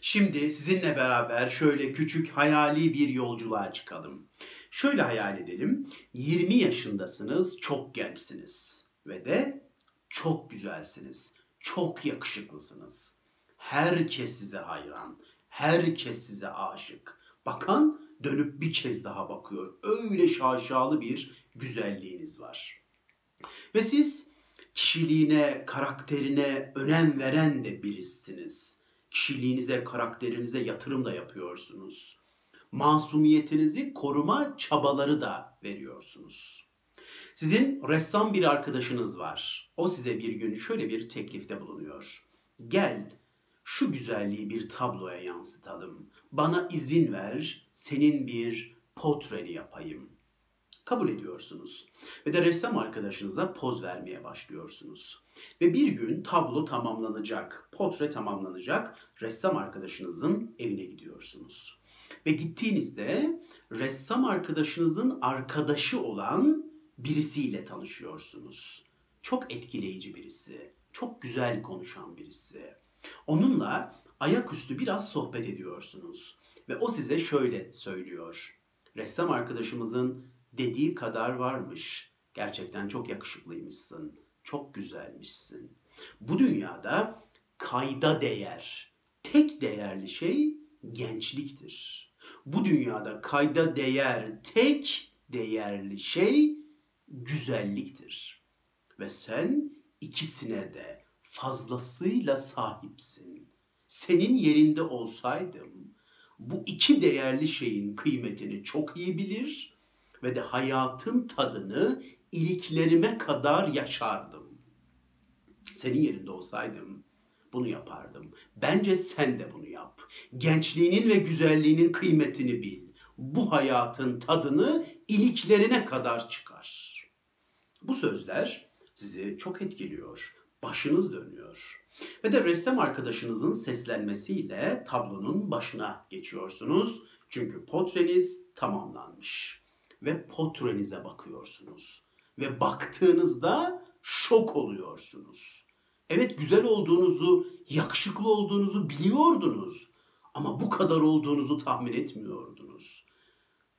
Şimdi sizinle beraber şöyle küçük hayali bir yolculuğa çıkalım. Şöyle hayal edelim. 20 yaşındasınız, çok gençsiniz ve de çok güzelsiniz. Çok yakışıklısınız. Herkes size hayran. Herkes size aşık. Bakan dönüp bir kez daha bakıyor. Öyle şaşalı bir güzelliğiniz var. Ve siz kişiliğine, karakterine önem veren de birisiniz. Kişiliğinize, karakterinize yatırım da yapıyorsunuz. Masumiyetinizi koruma çabaları da veriyorsunuz. Sizin ressam bir arkadaşınız var. O size bir gün şöyle bir teklifte bulunuyor. Gel şu güzelliği bir tabloya yansıtalım. Bana izin ver, senin bir portreni yapayım. Kabul ediyorsunuz. Ve de ressam arkadaşınıza poz vermeye başlıyorsunuz. Ve bir gün tablo tamamlanacak, portre tamamlanacak. Ressam arkadaşınızın evine gidiyorsunuz. Ve gittiğinizde ressam arkadaşınızın arkadaşı olan birisiyle tanışıyorsunuz. Çok etkileyici birisi, çok güzel konuşan birisi. Onunla ayaküstü biraz sohbet ediyorsunuz. Ve o size şöyle söylüyor. Ressam arkadaşımızın dediği kadar varmış. Gerçekten çok yakışıklıymışsın. Çok güzelmişsin. Bu dünyada kayda değer, tek değerli şey gençliktir. Bu dünyada kayda değer, tek değerli şey güzelliktir. Ve sen ikisine de fazlasıyla sahipsin. Senin yerinde olsaydım bu iki değerli şeyin kıymetini çok iyi bilir ve de hayatın tadını iliklerime kadar yaşardım. Senin yerinde olsaydım bunu yapardım. Bence sen de bunu yap. Gençliğinin ve güzelliğinin kıymetini bil. Bu hayatın tadını iliklerine kadar çıkar. Bu sözler sizi çok etkiliyor. Başınız dönüyor. Ve de ressam arkadaşınızın seslenmesiyle tablonun başına geçiyorsunuz. Çünkü portreniz tamamlanmış. Ve portrenize bakıyorsunuz. Ve baktığınızda şok oluyorsunuz. Evet güzel olduğunuzu, yakışıklı olduğunuzu biliyordunuz. Ama bu kadar olduğunuzu tahmin etmiyordunuz.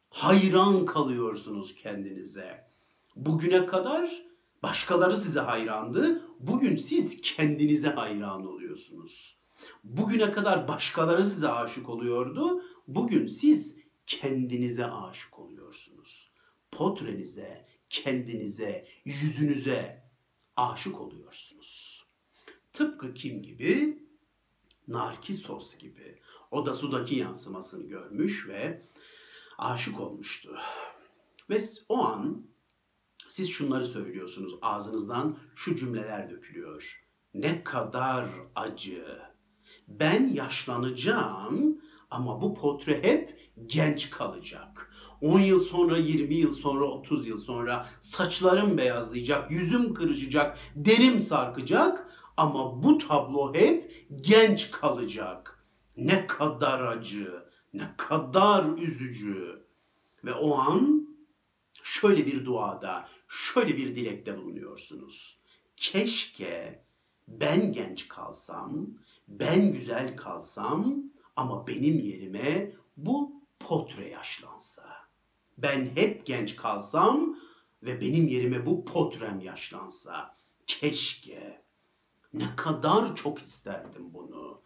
Hayran kalıyorsunuz kendinize. Bugüne kadar başkaları size hayrandı. Bugün siz kendinize hayran oluyorsunuz. Bugüne kadar başkaları size aşık oluyordu. Bugün siz kendinize aşık oluyorsunuz. Portrenize, kendinize, yüzünüze aşık oluyorsunuz. Tıpkı kim gibi? Narkisos gibi. O da sudaki yansımasını görmüş ve aşık olmuştu. Ve o an siz şunları söylüyorsunuz. Ağzınızdan şu cümleler dökülüyor. Ne kadar acı. Ben yaşlanacağım ama bu portre hep genç kalacak. 10 yıl sonra, 20 yıl sonra, 30 yıl sonra saçlarım beyazlayacak, yüzüm kırışacak, derim sarkacak ama bu tablo hep genç kalacak. Ne kadar acı, ne kadar üzücü. Ve o an şöyle bir duada, şöyle bir dilekte bulunuyorsunuz. Keşke ben genç kalsam, ben güzel kalsam ama benim yerime bu potre yaşlansa. Ben hep genç kalsam ve benim yerime bu potrem yaşlansa. Keşke. Ne kadar çok isterdim bunu.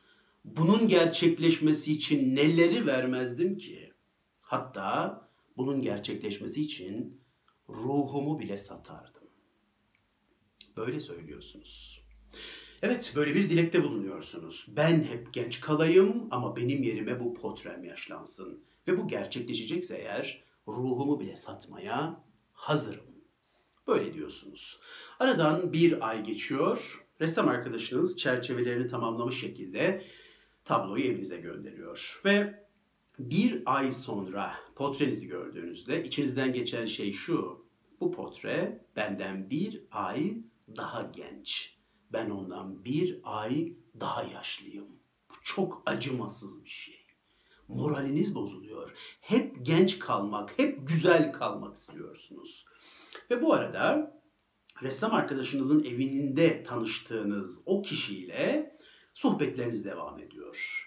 Bunun gerçekleşmesi için neleri vermezdim ki? Hatta bunun gerçekleşmesi için ruhumu bile satardım. Böyle söylüyorsunuz. Evet, böyle bir dilekte bulunuyorsunuz. Ben hep genç kalayım ama benim yerime bu potrem yaşlansın. Ve bu gerçekleşecekse eğer ruhumu bile satmaya hazırım. Böyle diyorsunuz. Aradan bir ay geçiyor. Ressam arkadaşınız çerçevelerini tamamlamış şekilde tabloyu evinize gönderiyor. Ve bir ay sonra portrenizi gördüğünüzde içinizden geçen şey şu. Bu portre benden bir ay daha genç. Ben ondan bir ay daha yaşlıyım. Bu çok acımasız bir şey. Moraliniz bozuluyor. Hep genç kalmak, hep güzel kalmak istiyorsunuz. Ve bu arada ressam arkadaşınızın evinde tanıştığınız o kişiyle sohbetleriniz devam ediyor.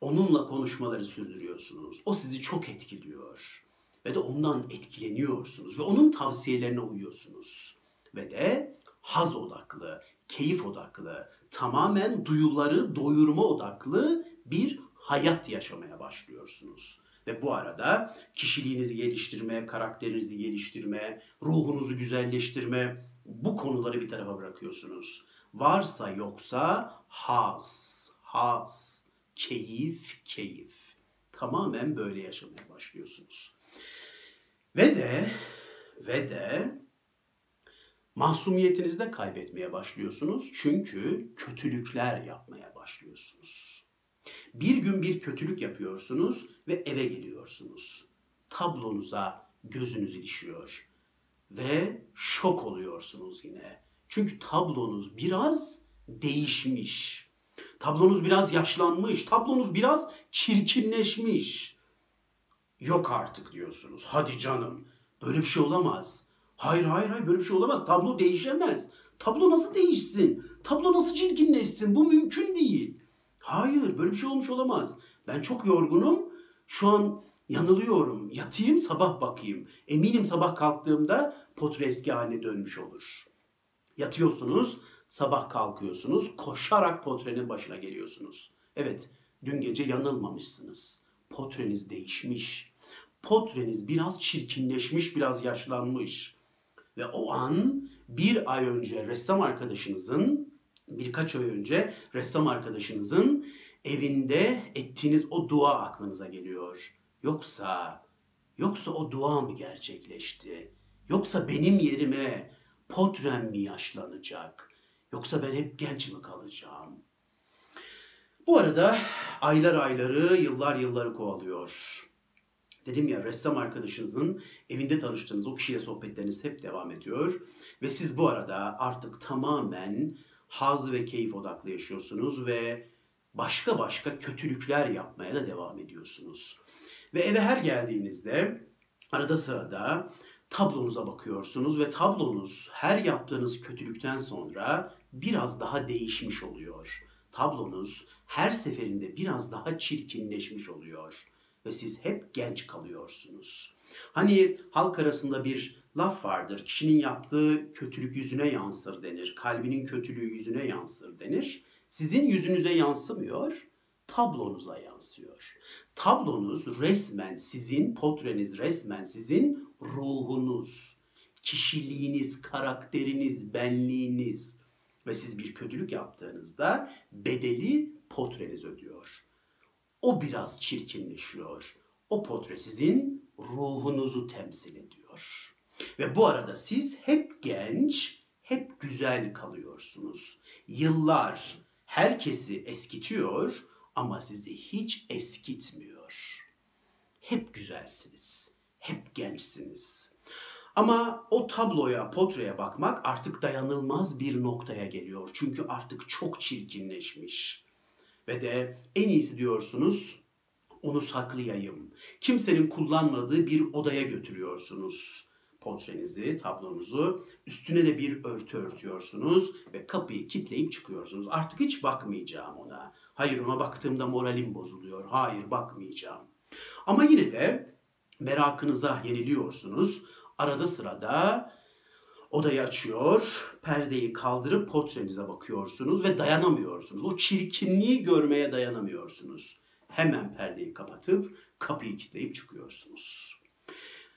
onunla konuşmaları sürdürüyorsunuz. O sizi çok etkiliyor ve de ondan etkileniyorsunuz ve onun tavsiyelerine uyuyorsunuz. Ve de haz odaklı, keyif odaklı, tamamen duyuları doyurma odaklı bir hayat yaşamaya başlıyorsunuz. Ve bu arada kişiliğinizi geliştirme, karakterinizi geliştirme, ruhunuzu güzelleştirme bu konuları bir tarafa bırakıyorsunuz. Varsa yoksa haz, haz, keyif, keyif. Tamamen böyle yaşamaya başlıyorsunuz. Ve de ve de masumiyetinizi de kaybetmeye başlıyorsunuz. Çünkü kötülükler yapmaya başlıyorsunuz. Bir gün bir kötülük yapıyorsunuz ve eve geliyorsunuz. Tablonuza gözünüz ilişiyor ve şok oluyorsunuz yine. Çünkü tablonuz biraz değişmiş. Tablonuz biraz yaşlanmış. Tablonuz biraz çirkinleşmiş. Yok artık diyorsunuz. Hadi canım. Böyle bir şey olamaz. Hayır hayır hayır böyle bir şey olamaz. Tablo değişemez. Tablo nasıl değişsin? Tablo nasıl çirkinleşsin? Bu mümkün değil. Hayır böyle bir şey olmuş olamaz. Ben çok yorgunum. Şu an yanılıyorum. Yatayım sabah bakayım. Eminim sabah kalktığımda potre eski haline dönmüş olur. Yatıyorsunuz, sabah kalkıyorsunuz, koşarak potrenin başına geliyorsunuz. Evet, dün gece yanılmamışsınız. Potreniz değişmiş. Potreniz biraz çirkinleşmiş, biraz yaşlanmış. Ve o an bir ay önce ressam arkadaşınızın, birkaç ay önce ressam arkadaşınızın evinde ettiğiniz o dua aklınıza geliyor. Yoksa, yoksa o dua mı gerçekleşti? Yoksa benim yerime potrem mi yaşlanacak? Yoksa ben hep genç mi kalacağım? Bu arada aylar ayları, yıllar yılları kovalıyor. Dedim ya ressam arkadaşınızın evinde tanıştığınız o kişiyle sohbetleriniz hep devam ediyor. Ve siz bu arada artık tamamen haz ve keyif odaklı yaşıyorsunuz ve başka başka kötülükler yapmaya da devam ediyorsunuz. Ve eve her geldiğinizde arada sırada tablonuza bakıyorsunuz ve tablonuz her yaptığınız kötülükten sonra biraz daha değişmiş oluyor. Tablonuz her seferinde biraz daha çirkinleşmiş oluyor ve siz hep genç kalıyorsunuz. Hani halk arasında bir laf vardır. Kişinin yaptığı kötülük yüzüne yansır denir. Kalbinin kötülüğü yüzüne yansır denir. Sizin yüzünüze yansımıyor, tablonuza yansıyor. Tablonuz resmen sizin, potreniz resmen sizin ruhunuz, kişiliğiniz, karakteriniz, benliğiniz ve siz bir kötülük yaptığınızda bedeli potreniz ödüyor. O biraz çirkinleşiyor. O potre sizin ruhunuzu temsil ediyor. Ve bu arada siz hep genç, hep güzel kalıyorsunuz. Yıllar herkesi eskitiyor ama sizi hiç eskitmiyor. Hep güzelsiniz, hep gençsiniz. Ama o tabloya, potreye bakmak artık dayanılmaz bir noktaya geliyor. Çünkü artık çok çirkinleşmiş. Ve de en iyisi diyorsunuz onu saklayayım. Kimsenin kullanmadığı bir odaya götürüyorsunuz portrenizi, tablonuzu. Üstüne de bir örtü örtüyorsunuz ve kapıyı kilitleyip çıkıyorsunuz. Artık hiç bakmayacağım ona. Hayır ona baktığımda moralim bozuluyor. Hayır bakmayacağım. Ama yine de merakınıza yeniliyorsunuz. Arada sırada odayı açıyor, perdeyi kaldırıp portrenize bakıyorsunuz ve dayanamıyorsunuz. O çirkinliği görmeye dayanamıyorsunuz. Hemen perdeyi kapatıp kapıyı kilitleyip çıkıyorsunuz.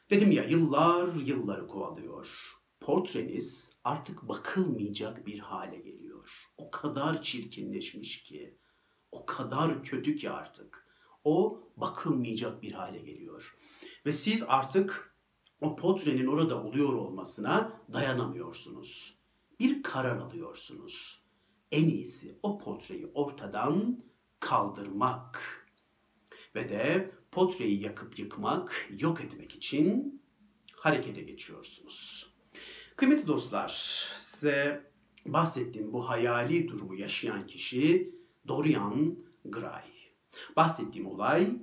Dedim ya yıllar yılları kovalıyor. Portreniz artık bakılmayacak bir hale geliyor. O kadar çirkinleşmiş ki, o kadar kötü ki artık. O bakılmayacak bir hale geliyor. Ve siz artık o portrenin orada oluyor olmasına dayanamıyorsunuz. Bir karar alıyorsunuz. En iyisi o portreyi ortadan kaldırmak ve de potreyi yakıp yıkmak, yok etmek için harekete geçiyorsunuz. Kıymetli dostlar, size bahsettiğim bu hayali durumu yaşayan kişi Dorian Gray. Bahsettiğim olay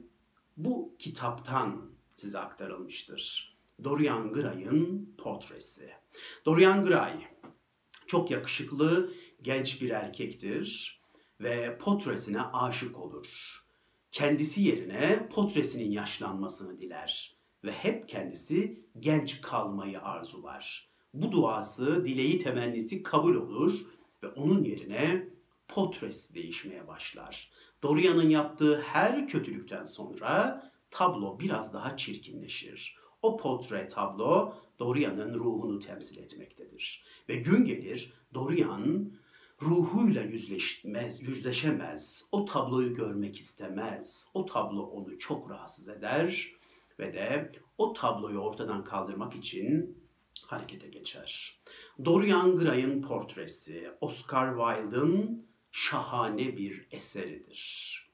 bu kitaptan size aktarılmıştır. Dorian Gray'ın portresi. Dorian Gray çok yakışıklı genç bir erkektir ve portresine aşık olur kendisi yerine potresinin yaşlanmasını diler ve hep kendisi genç kalmayı arzular. Bu duası, dileği, temennisi kabul olur ve onun yerine potres değişmeye başlar. Dorian'ın yaptığı her kötülükten sonra tablo biraz daha çirkinleşir. O portre tablo Dorian'ın ruhunu temsil etmektedir. Ve gün gelir Dorian ruhuyla yüzleşmez, yüzleşemez. O tabloyu görmek istemez. O tablo onu çok rahatsız eder ve de o tabloyu ortadan kaldırmak için harekete geçer. Dorian Gray'ın portresi Oscar Wilde'ın şahane bir eseridir.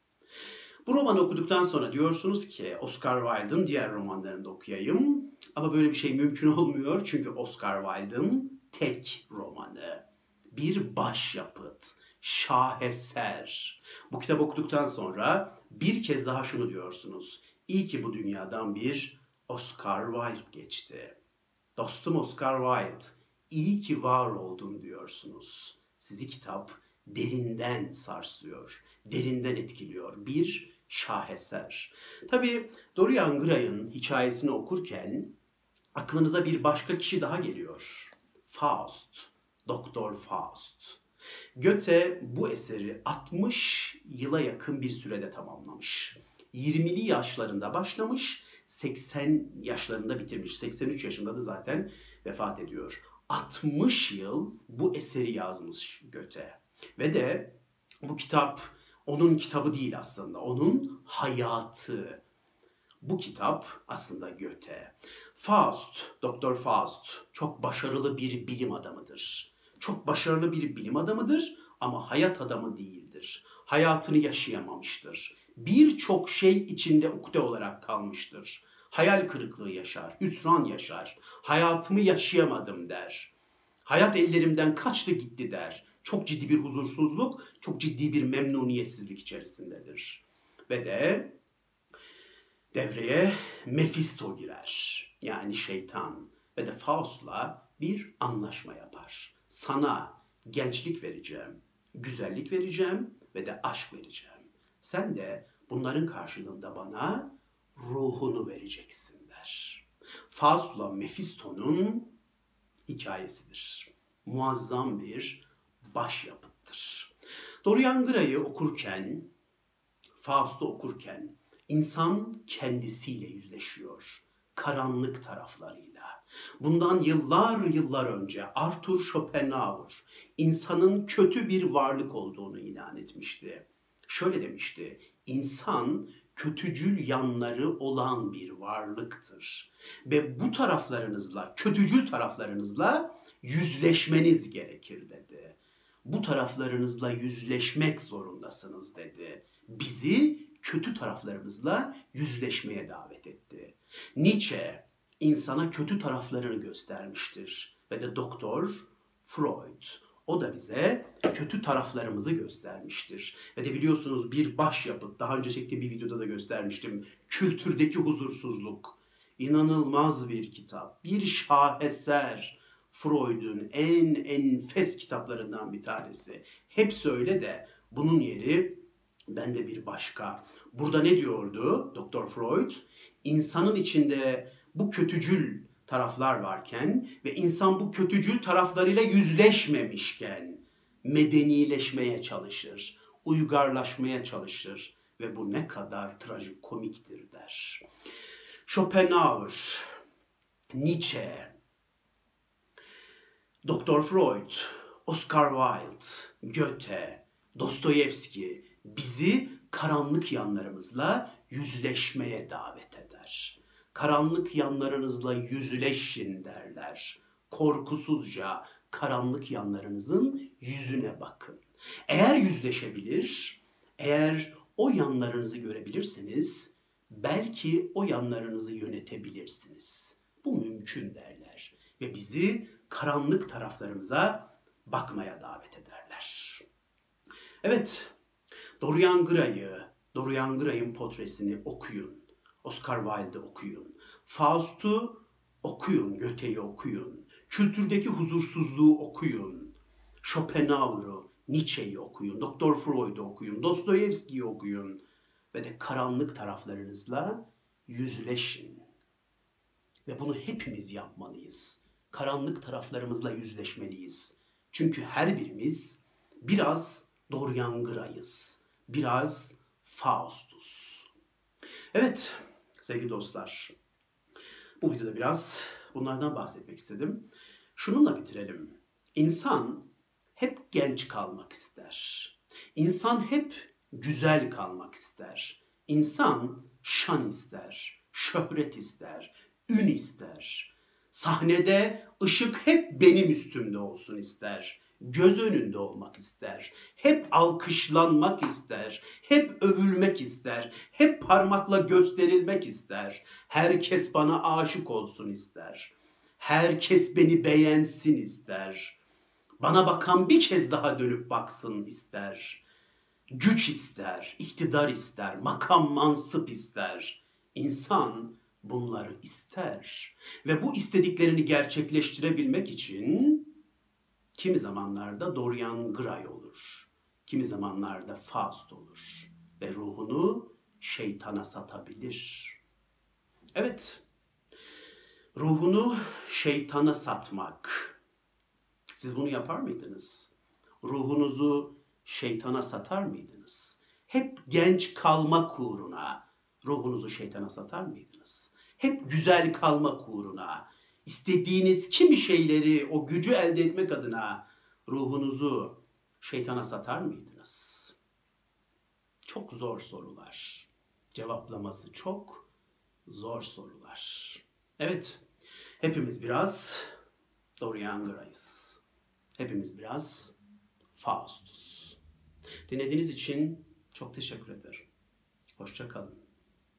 Bu romanı okuduktan sonra diyorsunuz ki Oscar Wilde'ın diğer romanlarını da okuyayım. Ama böyle bir şey mümkün olmuyor çünkü Oscar Wilde'ın tek romanı. Bir başyapıt, şaheser. Bu kitap okuduktan sonra bir kez daha şunu diyorsunuz. İyi ki bu dünyadan bir Oscar Wilde geçti. Dostum Oscar Wilde, iyi ki var oldun diyorsunuz. Sizi kitap derinden sarsıyor, derinden etkiliyor. Bir şaheser. Tabi Dorian Gray'ın hikayesini okurken aklınıza bir başka kişi daha geliyor. Faust, Doktor Faust. Goethe bu eseri 60 yıla yakın bir sürede tamamlamış. 20'li yaşlarında başlamış, 80 yaşlarında bitirmiş. 83 yaşında da zaten vefat ediyor. 60 yıl bu eseri yazmış Goethe. Ve de bu kitap onun kitabı değil aslında. Onun hayatı. Bu kitap aslında Goethe. Faust, Doktor Faust çok başarılı bir bilim adamıdır. Çok başarılı bir bilim adamıdır ama hayat adamı değildir. Hayatını yaşayamamıştır. Birçok şey içinde ukde olarak kalmıştır. Hayal kırıklığı yaşar, hüsran yaşar. Hayatımı yaşayamadım der. Hayat ellerimden kaçtı gitti der çok ciddi bir huzursuzluk, çok ciddi bir memnuniyetsizlik içerisindedir. Ve de devreye Mephisto girer. Yani şeytan ve de Faust'la bir anlaşma yapar. Sana gençlik vereceğim, güzellik vereceğim ve de aşk vereceğim. Sen de bunların karşılığında bana ruhunu vereceksin der. Faust'la Mephisto'nun hikayesidir. Muazzam bir başyapıttır. Dorian Gray'ı okurken, Faust'u okurken insan kendisiyle yüzleşiyor. Karanlık taraflarıyla. Bundan yıllar yıllar önce Arthur Schopenhauer insanın kötü bir varlık olduğunu ilan etmişti. Şöyle demişti, insan kötücül yanları olan bir varlıktır. Ve bu taraflarınızla, kötücül taraflarınızla yüzleşmeniz gerekir dedi bu taraflarınızla yüzleşmek zorundasınız dedi. Bizi kötü taraflarımızla yüzleşmeye davet etti. Nietzsche insana kötü taraflarını göstermiştir ve de doktor Freud o da bize kötü taraflarımızı göstermiştir. Ve de biliyorsunuz bir başyapıt, daha önce çektiğim bir videoda da göstermiştim. Kültürdeki huzursuzluk. İnanılmaz bir kitap, bir şaheser. Freud'un en enfes kitaplarından bir tanesi. Hepsi öyle de bunun yeri bende bir başka. Burada ne diyordu Doktor Freud? İnsanın içinde bu kötücül taraflar varken ve insan bu kötücül taraflarıyla yüzleşmemişken medenileşmeye çalışır, uygarlaşmaya çalışır ve bu ne kadar trajikomiktir der. Schopenhauer, Nietzsche, Doktor Freud, Oscar Wilde, Goethe, Dostoyevski bizi karanlık yanlarımızla yüzleşmeye davet eder. Karanlık yanlarınızla yüzleşin derler. Korkusuzca karanlık yanlarınızın yüzüne bakın. Eğer yüzleşebilir, eğer o yanlarınızı görebilirsiniz, belki o yanlarınızı yönetebilirsiniz. Bu mümkün derler ve bizi karanlık taraflarımıza bakmaya davet ederler. Evet, Dorian Gray'ı, Dorian Gray'ın portresini okuyun. Oscar Wilde'ı okuyun. Faust'u okuyun, Goethe'yi okuyun. Kültürdeki huzursuzluğu okuyun. Schopenhauer'u, Nietzsche'yi okuyun. Doktor Freud'u okuyun. Dostoyevski'yi okuyun. ve de karanlık taraflarınızla yüzleşin. Ve bunu hepimiz yapmalıyız. Karanlık taraflarımızla yüzleşmeliyiz. Çünkü her birimiz biraz Dorian Gray'ız. Biraz Faustus. Evet sevgili dostlar. Bu videoda biraz bunlardan bahsetmek istedim. Şununla bitirelim. İnsan hep genç kalmak ister. İnsan hep güzel kalmak ister. İnsan şan ister, şöhret ister, ün ister. Sahnede ışık hep benim üstümde olsun ister. Göz önünde olmak ister. Hep alkışlanmak ister. Hep övülmek ister. Hep parmakla gösterilmek ister. Herkes bana aşık olsun ister. Herkes beni beğensin ister. Bana bakan bir kez daha dönüp baksın ister. Güç ister, iktidar ister, makam mansıp ister. İnsan bunları ister. Ve bu istediklerini gerçekleştirebilmek için kimi zamanlarda Dorian Gray olur. Kimi zamanlarda Faust olur. Ve ruhunu şeytana satabilir. Evet, ruhunu şeytana satmak. Siz bunu yapar mıydınız? Ruhunuzu şeytana satar mıydınız? Hep genç kalma uğruna ruhunuzu şeytana satar mıydınız? Hep güzel kalma uğruna, istediğiniz kimi şeyleri, o gücü elde etmek adına ruhunuzu şeytana satar mıydınız? Çok zor sorular. Cevaplaması çok zor sorular. Evet, hepimiz biraz Dorian Gray'ız. Hepimiz biraz Faustus. Dinlediğiniz için çok teşekkür ederim. Hoşça kalın.